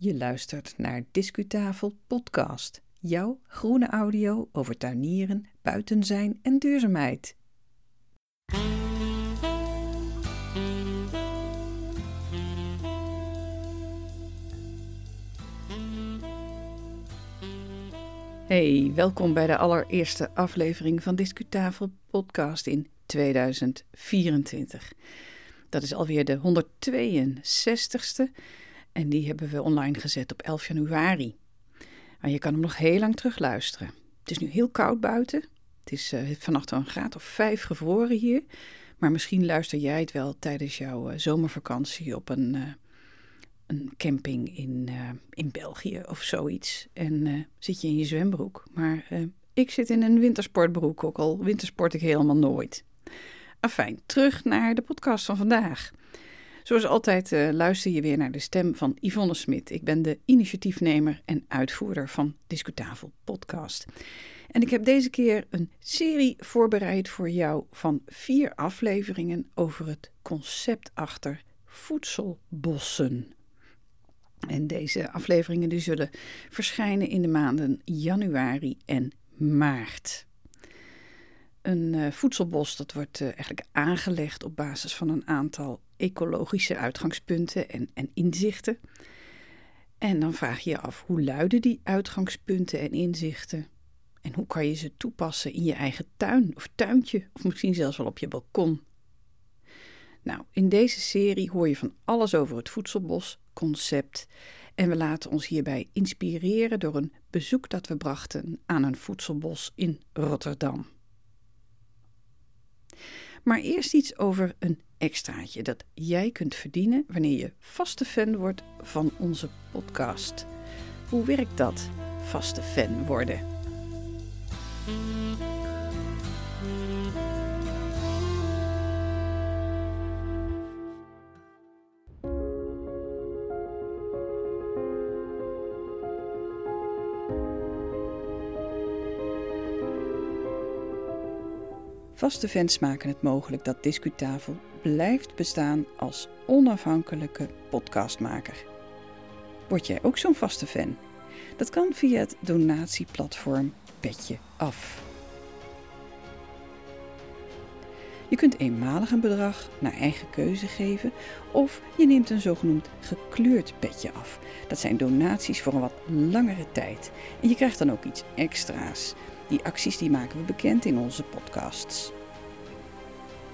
Je luistert naar Discutafel Podcast, jouw groene audio over tuinieren, buiten zijn en duurzaamheid. Hey, welkom bij de allereerste aflevering van Discutafel Podcast in 2024. Dat is alweer de 162ste en die hebben we online gezet op 11 januari. Maar je kan hem nog heel lang terugluisteren. Het is nu heel koud buiten. Het is uh, vannacht een graad of vijf gevroren hier. Maar misschien luister jij het wel tijdens jouw uh, zomervakantie op een, uh, een camping in, in België of zoiets. En zit je in je zwembroek. Maar ik zit in een wintersportbroek, ook al wintersport ik helemaal nooit. Afijn, terug naar de podcast van vandaag. Zoals altijd uh, luister je weer naar de stem van Yvonne Smit. Ik ben de initiatiefnemer en uitvoerder van Discutafel Podcast. En ik heb deze keer een serie voorbereid voor jou van vier afleveringen over het concept achter voedselbossen. En deze afleveringen die zullen verschijnen in de maanden januari en maart. Een uh, voedselbos dat wordt uh, eigenlijk aangelegd op basis van een aantal ecologische uitgangspunten en, en inzichten. En dan vraag je je af hoe luiden die uitgangspunten en inzichten? En hoe kan je ze toepassen in je eigen tuin of tuintje, of misschien zelfs wel op je balkon? Nou, in deze serie hoor je van alles over het voedselbos concept en we laten ons hierbij inspireren door een bezoek dat we brachten aan een voedselbos in Rotterdam. Maar eerst iets over een extraatje dat jij kunt verdienen wanneer je vaste fan wordt van onze podcast. Hoe werkt dat, vaste fan worden? Vaste fans maken het mogelijk dat Discutafel blijft bestaan als onafhankelijke podcastmaker. Word jij ook zo'n vaste fan? Dat kan via het donatieplatform Petje Af. Je kunt eenmalig een bedrag naar eigen keuze geven of je neemt een zogenoemd gekleurd petje af. Dat zijn donaties voor een wat langere tijd. En je krijgt dan ook iets extra's. Die acties die maken we bekend in onze podcasts.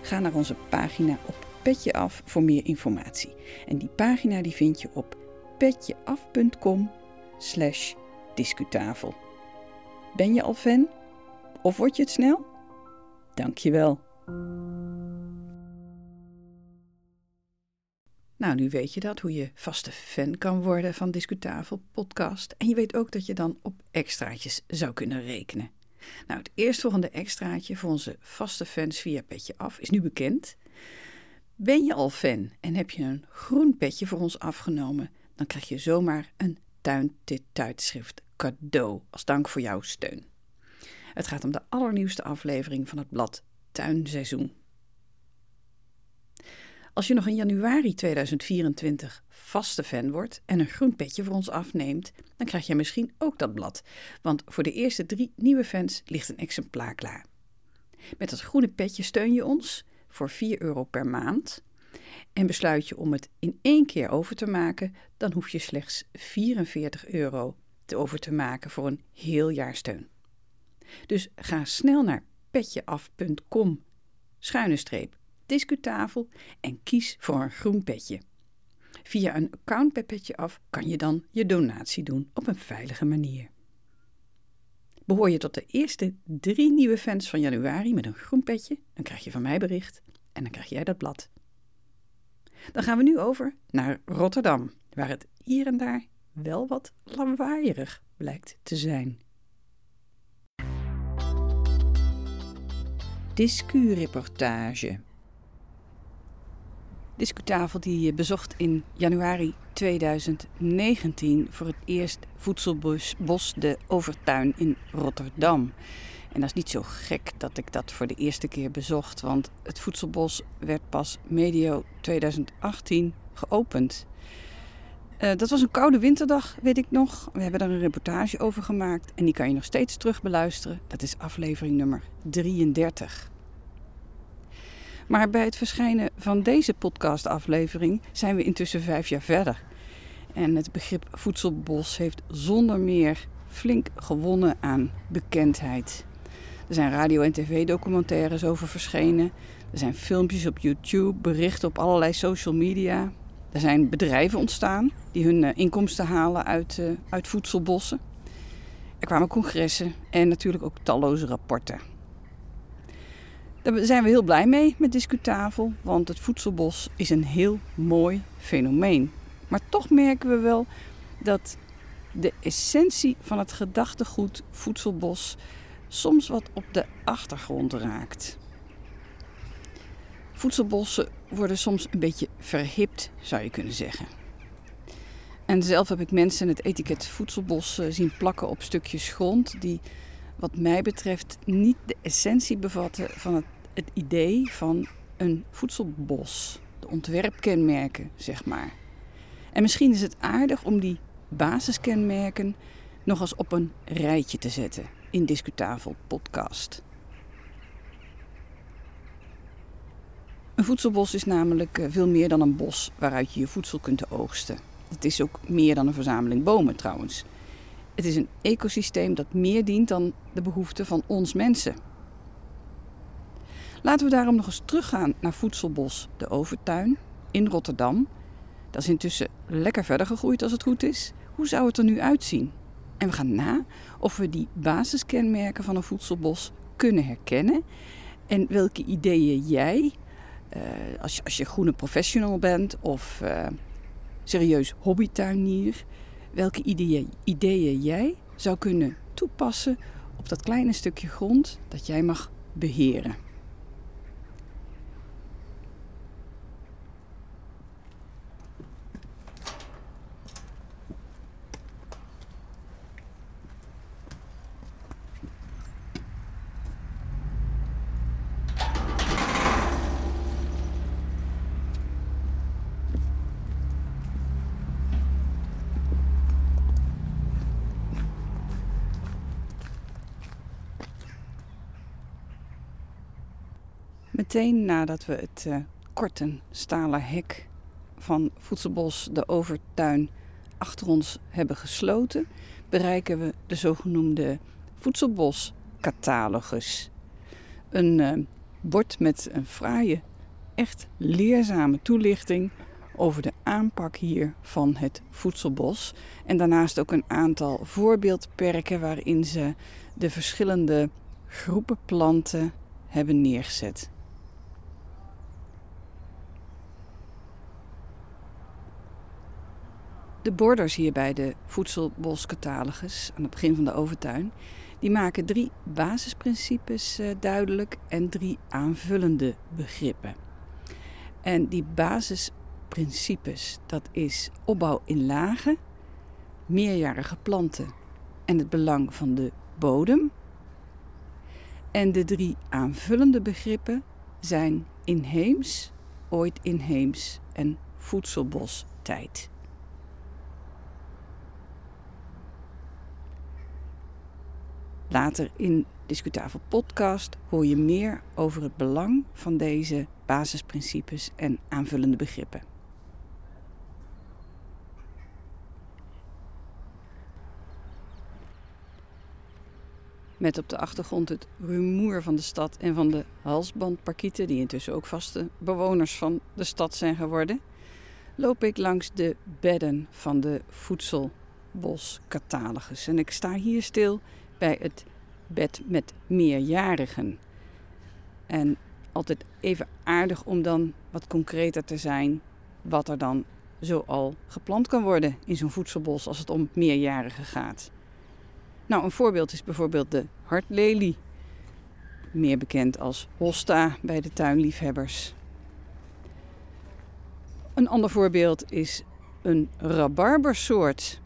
Ga naar onze pagina op Petje Af voor meer informatie. En die pagina die vind je op petjeaf.com slash discutafel. Ben je al fan? Of word je het snel? Dankjewel. Nou, nu weet je dat, hoe je vaste fan kan worden van Discutafel podcast. En je weet ook dat je dan op extraatjes zou kunnen rekenen. Nou, het eerstvolgende extraatje voor onze vaste fans via Petje Af is nu bekend. Ben je al fan en heb je een groen petje voor ons afgenomen, dan krijg je zomaar een tuintijdschrift cadeau als dank voor jouw steun. Het gaat om de allernieuwste aflevering van het blad Tuinseizoen. Als je nog in januari 2024 vaste fan wordt en een groen petje voor ons afneemt, dan krijg je misschien ook dat blad. Want voor de eerste drie nieuwe fans ligt een exemplaar klaar. Met dat groene petje steun je ons voor 4 euro per maand. En besluit je om het in één keer over te maken, dan hoef je slechts 44 euro te over te maken voor een heel jaar steun. Dus ga snel naar petjeaf.com schuine streep discutafel en kies voor een groen petje. Via een account bij Petje Af kan je dan je donatie doen op een veilige manier. Behoor je tot de eerste drie nieuwe fans van januari met een groen petje, dan krijg je van mij bericht en dan krijg jij dat blad. Dan gaan we nu over naar Rotterdam, waar het hier en daar wel wat lawaaierig blijkt te zijn. Discu-reportage. Discutafel die bezocht in januari 2019 voor het eerst Voedselbos de Overtuin in Rotterdam. En dat is niet zo gek dat ik dat voor de eerste keer bezocht, want het Voedselbos werd pas medio 2018 geopend. Uh, dat was een koude winterdag, weet ik nog. We hebben daar een reportage over gemaakt en die kan je nog steeds terug beluisteren. Dat is aflevering nummer 33. Maar bij het verschijnen van deze podcastaflevering zijn we intussen vijf jaar verder. En het begrip voedselbos heeft zonder meer flink gewonnen aan bekendheid. Er zijn radio- en tv-documentaires over verschenen. Er zijn filmpjes op YouTube, berichten op allerlei social media. Er zijn bedrijven ontstaan die hun eh, inkomsten halen uit, uh, uit voedselbossen. Er kwamen congressen en natuurlijk ook talloze rapporten. Daar zijn we heel blij mee met Discutafel, want het voedselbos is een heel mooi fenomeen. Maar toch merken we wel dat de essentie van het gedachtegoed voedselbos soms wat op de achtergrond raakt. Voedselbossen worden soms een beetje verhipt, zou je kunnen zeggen. En zelf heb ik mensen het etiket voedselbos eh, zien plakken op stukjes grond die, wat mij betreft, niet de essentie bevatten van het, het idee van een voedselbos. De ontwerpkenmerken, zeg maar. En misschien is het aardig om die basiskenmerken nog eens op een rijtje te zetten in Discutabel podcast. Een voedselbos is namelijk eh, veel meer dan een bos waaruit je je voedsel kunt oogsten. Het is ook meer dan een verzameling bomen trouwens. Het is een ecosysteem dat meer dient dan de behoeften van ons mensen. Laten we daarom nog eens teruggaan naar Voedselbos de Overtuin in Rotterdam. Dat is intussen lekker verder gegroeid als het goed is. Hoe zou het er nu uitzien? En we gaan na of we die basiskenmerken van een voedselbos kunnen herkennen en welke ideeën jij uh, als, je, als je groene professional bent of uh, serieus hobbytuinier, welke ideeën, ideeën jij zou kunnen toepassen op dat kleine stukje grond dat jij mag beheren. Meteen nadat we het uh, korte stalen hek van Voedselbos de Overtuin achter ons hebben gesloten, bereiken we de zogenoemde Voedselbos-catalogus. Een uh, bord met een fraaie, echt leerzame toelichting over de aanpak hier van het voedselbos. En daarnaast ook een aantal voorbeeldperken waarin ze de verschillende groepen planten hebben neergezet. De borders hier bij de voedselboscatalogus aan het begin van de overtuin, die maken drie basisprincipes uh, duidelijk en drie aanvullende begrippen. En die basisprincipes, dat is opbouw in lagen, meerjarige planten en het belang van de bodem. En de drie aanvullende begrippen zijn inheems, ooit inheems en voedselbostijd. Later in Discutafel podcast hoor je meer over het belang van deze basisprincipes en aanvullende begrippen. Met op de achtergrond het rumoer van de stad en van de halsbandparkieten, die intussen ook vaste bewoners van de stad zijn geworden, loop ik langs de bedden van de voedselboscatalogus. En ik sta hier stil bij het bed met meerjarigen. En altijd even aardig om dan wat concreter te zijn wat er dan zo al geplant kan worden in zo'n voedselbos als het om meerjarigen gaat. Nou, een voorbeeld is bijvoorbeeld de hartlelie, meer bekend als hosta bij de tuinliefhebbers. Een ander voorbeeld is een rabarbersoort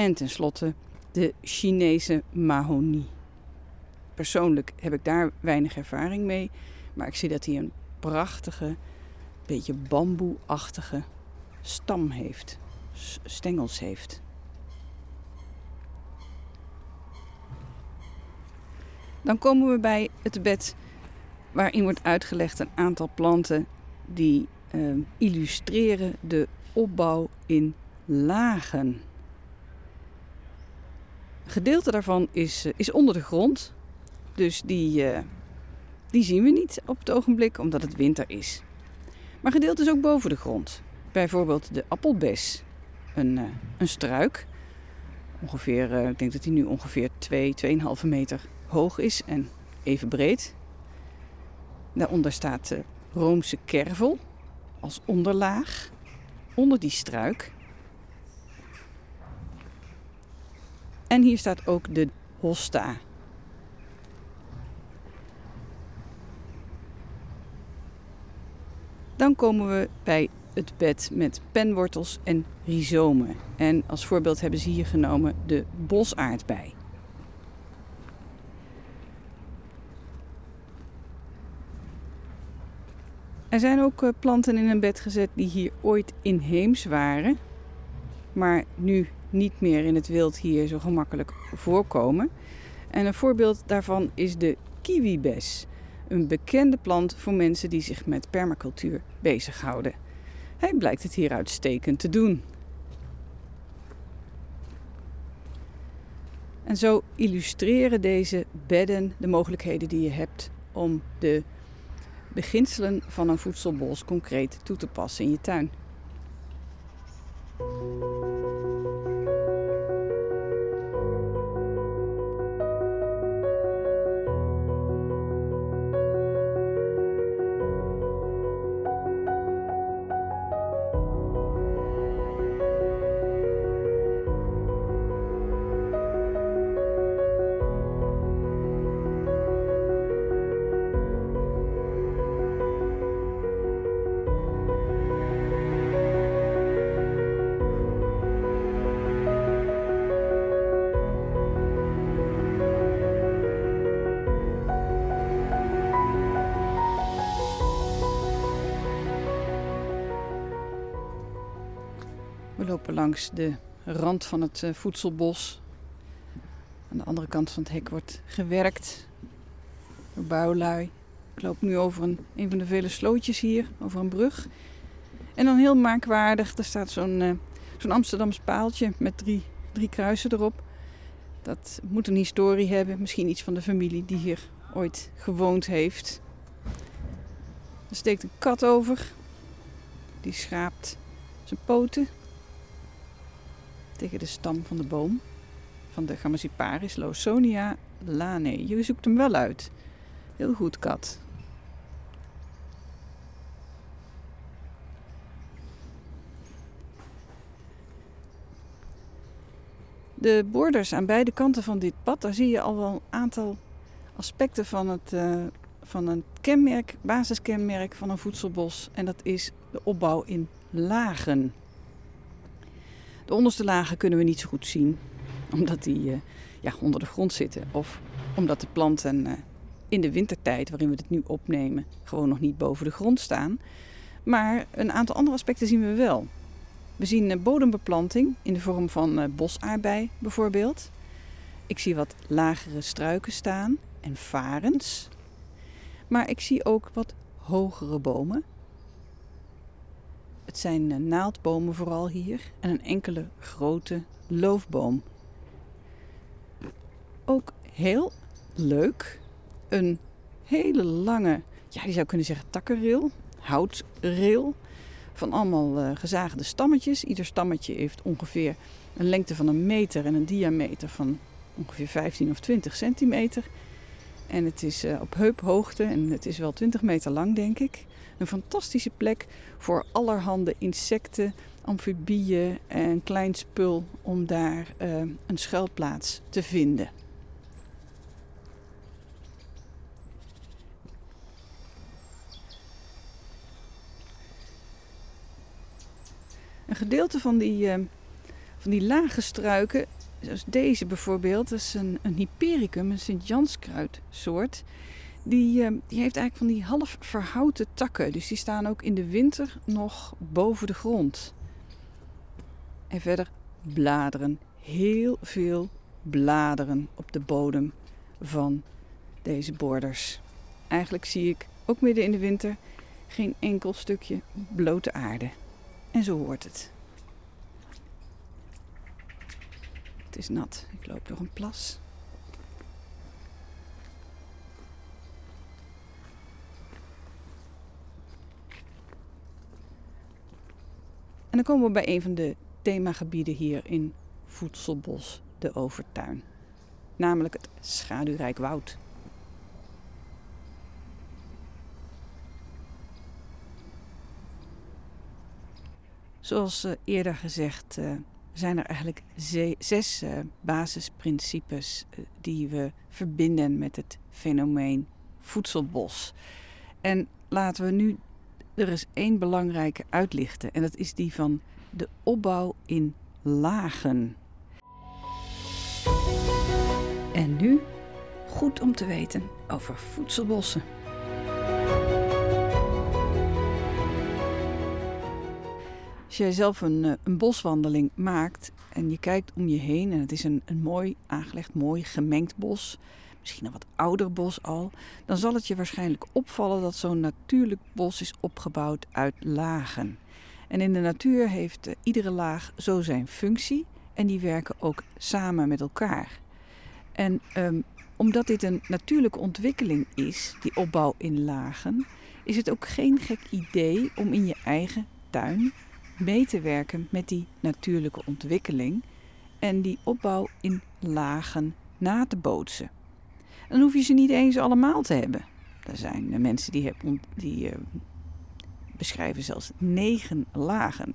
En tenslotte de Chinese mahonie. Persoonlijk heb ik daar weinig ervaring mee, maar ik zie dat hij een prachtige beetje bamboeachtige stam heeft, stengels heeft. Dan komen we bij het bed waarin wordt uitgelegd een aantal planten die uh, illustreren de opbouw in lagen. Gedeelte daarvan is, uh, is onder de grond, dus die, uh, die zien we niet op het ogenblik omdat het winter is. Maar gedeelte is ook boven de grond. Bijvoorbeeld de appelbes, een, een struik. Ongeveer, ik denk dat die nu ongeveer 2, 2,5 meter hoog is en even breed. Daaronder staat de Roomse kervel als onderlaag onder die struik. En hier staat ook de hosta. Dan komen we bij het bed met penwortels en rhizomen. En als voorbeeld hebben ze hier genomen de bosaardbei. Er zijn ook eh, planten in een bed gezet die hier ooit inheems waren, maar nu niet meer in het wild hier zo gemakkelijk voorkomen. En een voorbeeld daarvan is de kiwibes, een bekende plant voor mensen die zich met permacultuur bezighouden. Hij blijkt het hier uitstekend te doen. En zo illustreren deze bedden de mogelijkheden die je hebt om de beginselen van een voedselbos concreet toe te passen in je tuin. Langs de rand van het eh, voedselbos. Aan de andere kant van het hek wordt gewerkt door bouwlui. Ik loop nu over een, een van de vele slootjes hier, over een brug. En dan heel merkwaardig, er staat zo'n uh, zo'n Amsterdams paaltje met drie, drie kruisen erop. Dat moet een historie hebben, misschien iets van de familie die hier ooit gewoond heeft. Er steekt een kat over, die schraapt zijn poten tegen de stam van de boom van de Gamasiparis Lawsonia lane. Je zoekt hem wel uit. Heel goed, kat. De borders aan beide kanten van dit pad, daar zie je al wel een aantal aspecten van het, uh, van een kenmerk, basiskenmerk van een voedselbos. En dat is de opbouw in lagen. De onderste lagen kunnen we niet zo goed zien, omdat die uh, ja, onder de grond zitten. Of omdat de planten uh, in de wintertijd, waarin we het nu opnemen, gewoon nog niet boven de grond staan. Maar een aantal andere aspecten zien we wel. We zien uh, bodembeplanting in de vorm van bosaardbei bijvoorbeeld. Ik zie wat lagere struiken staan en varens. Maar ik zie ook wat hogere bomen het zijn eh, naaldbomen vooral hier en een enkele grote loofboom. Ook heel leuk, een hele lange, ja je zou kunnen zeggen takkenrail, houtrail van allemaal uh, gezaagde stammetjes. Ieder stammetje heeft ongeveer een lengte van een meter en een diameter van ongeveer 15 of 20 centimeter. En het is uh, op heuphoogte en het is wel 20 meter lang, denk ik. Een fantastische plek voor allerhande insecten, amfibieën en klein spul om daar uh, een schuilplaats te vinden. Een gedeelte van die, uh, van die lage struiken, zoals deze bijvoorbeeld, dat is een, een hypericum, een Sint-Janskruidsoort. Die, eh, die heeft eigenlijk van die half verhouten takken. Dus die staan ook in de winter nog boven de grond. En verder bladeren. Heel veel bladeren op de bodem van deze borders. Eigenlijk zie ik ook midden in de winter geen enkel stukje blote aarde. En zo hoort het. Het is nat. Ik loop door een plas. En dan komen we bij een van de themagebieden hier in Voedselbos, de Overtuin. Namelijk het schaduwrijk woud. Zoals uh, eerder gezegd uh, zijn er eigenlijk zes uh, basisprincipes die we verbinden met het fenomeen voedselbos. En laten we nu er is één belangrijke uitlichten en dat is die van de opbouw in lagen. En nu goed om te weten over voedselbossen. Als jij zelf een, eh, een boswandeling maakt en je kijkt om je heen en het is een, een mooi aangelegd, mooi gemengd bos, misschien een wat ouder bos al, dan zal het je waarschijnlijk opvallen dat zo'n natuurlijk bos is opgebouwd uit lagen. En in de natuur heeft uh, iedere laag zo zijn functie en die werken ook samen met elkaar. En um, omdat dit een natuurlijke ontwikkeling is, die opbouw in lagen, is het ook geen gek idee om in je eigen tuin mee te werken met die natuurlijke ontwikkeling en die opbouw in lagen na te bootsen. Dan hoef je ze niet eens allemaal te hebben. Er zijn mensen die, die uh, beschrijven zelfs negen lagen.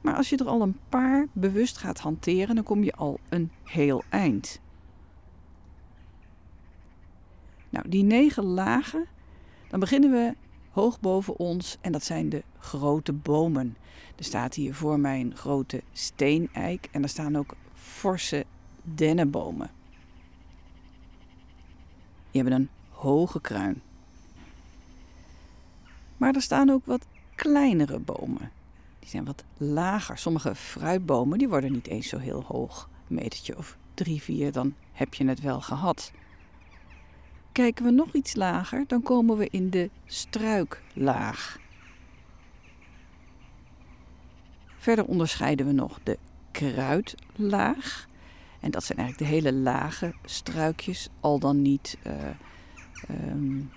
Maar als je er al een paar bewust gaat hanteren, dan kom je al een heel eind. Nou, die negen lagen, dan beginnen we hoog boven ons en dat zijn de grote bomen. Er staat hier voor mij een grote steeneik en er staan ook forse dennenbomen. Die hebben een hoge kruin. Maar er staan ook wat kleinere bomen. Die zijn wat lager. Sommige fruitbomen die worden niet eens zo heel hoog. Een metertje of drie, vier, dan heb je het wel gehad. Kijken we nog iets lager, dan komen we in de struiklaag. Verder onderscheiden we nog de kruidlaag. En dat zijn eigenlijk de hele lage struikjes, al dan niet uh, um,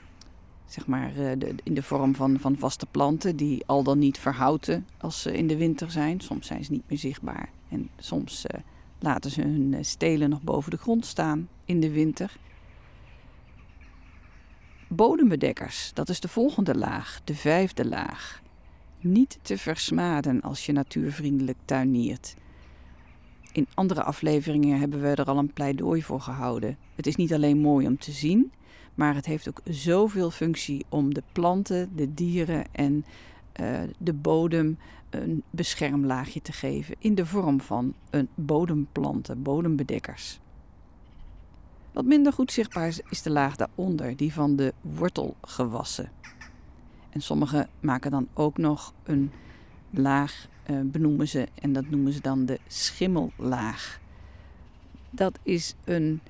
zeg maar, uh, de, in de vorm van, van vaste planten, die al dan niet verhouten als ze in de winter zijn. Soms zijn ze niet meer zichtbaar en soms uh, laten ze hun stelen nog boven de grond staan in de winter. Bodembedekkers, dat is de volgende laag, de vijfde laag. Niet te versmaden als je natuurvriendelijk tuiniert. In andere afleveringen hebben we er al een pleidooi voor gehouden. Het is niet alleen mooi om te zien, maar het heeft ook zoveel functie om de planten, de dieren en uh, de bodem een beschermlaagje te geven in de vorm van een bodemplanten, bodembedekkers. Wat minder goed zichtbaar is de laag daaronder, die van de wortelgewassen. En sommigen maken dan ook nog een laag, benoemen ze, en dat noemen ze dan de schimmellaag. Dat is een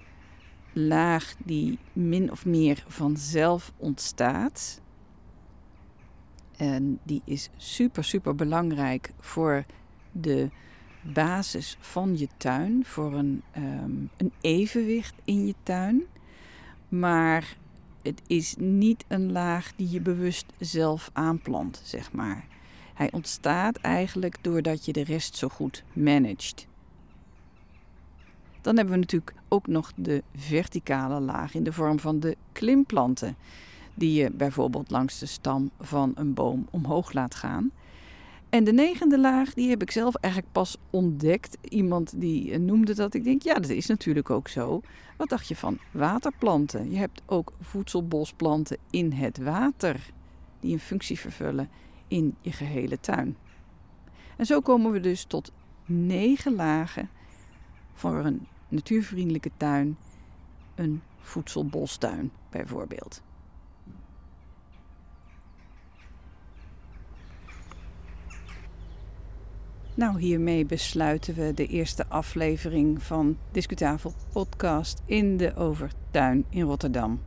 laag die min of meer vanzelf ontstaat. En die is super, super belangrijk voor de basis van je tuin, voor een, um, een evenwicht in je tuin. Maar het is niet een laag die je bewust zelf aanplant, zeg maar. Hij ontstaat eigenlijk doordat je de rest zo goed managt. Dan hebben we natuurlijk ook nog de verticale laag in de vorm van de klimplanten, die je bijvoorbeeld langs de stam van een boom omhoog laat gaan. En de negende laag, die heb ik zelf eigenlijk pas ontdekt. Iemand die eh, noemde dat. Ik denk, ja, dat is natuurlijk ook zo. Wat dacht je van waterplanten? Je hebt ook voedselbosplanten in het water, die een functie vervullen in je gehele tuin. En zo komen we dus tot negen lagen voor een natuurvriendelijke tuin, een voedselbostuin bijvoorbeeld. Nou, hiermee besluiten we de eerste aflevering van Discutafel Podcast in de Overtuin in Rotterdam.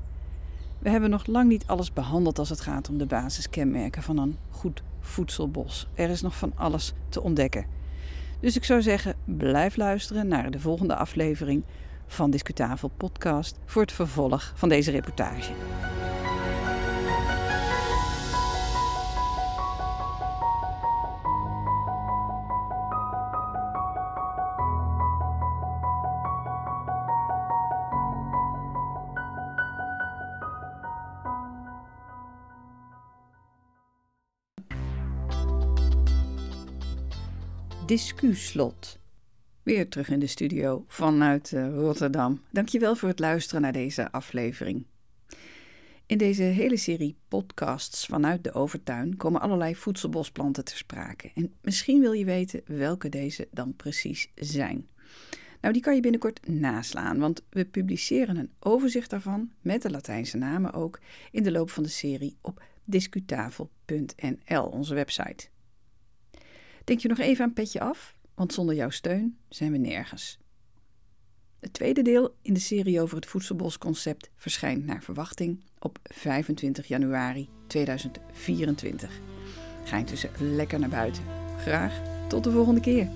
We hebben nog lang niet alles behandeld als het gaat om de basiskenmerken van een goed voedselbos. Er is nog van alles te ontdekken. Dus ik zou zeggen, blijf luisteren naar de volgende aflevering van Discutafel Podcast voor het vervolg van deze reportage. Discuslot. Weer terug in de studio vanuit uh, Rotterdam. Dankjewel voor het luisteren naar deze aflevering. In deze hele serie podcasts vanuit de overtuin komen allerlei voedselbosplanten ter sprake. En misschien wil je weten welke deze dan precies zijn. Nou, die kan je binnenkort naslaan, want we publiceren een overzicht daarvan, met de Latijnse namen ook, in de loop van de serie op discutafel.nl, onze website. Denk je nog even aan Petje Af? Want zonder jouw steun zijn we nergens. Het tweede deel in de serie over het voedselbosconcept verschijnt naar verwachting op 25 januari 2024. Ga intussen lekker naar buiten. Graag tot de volgende keer.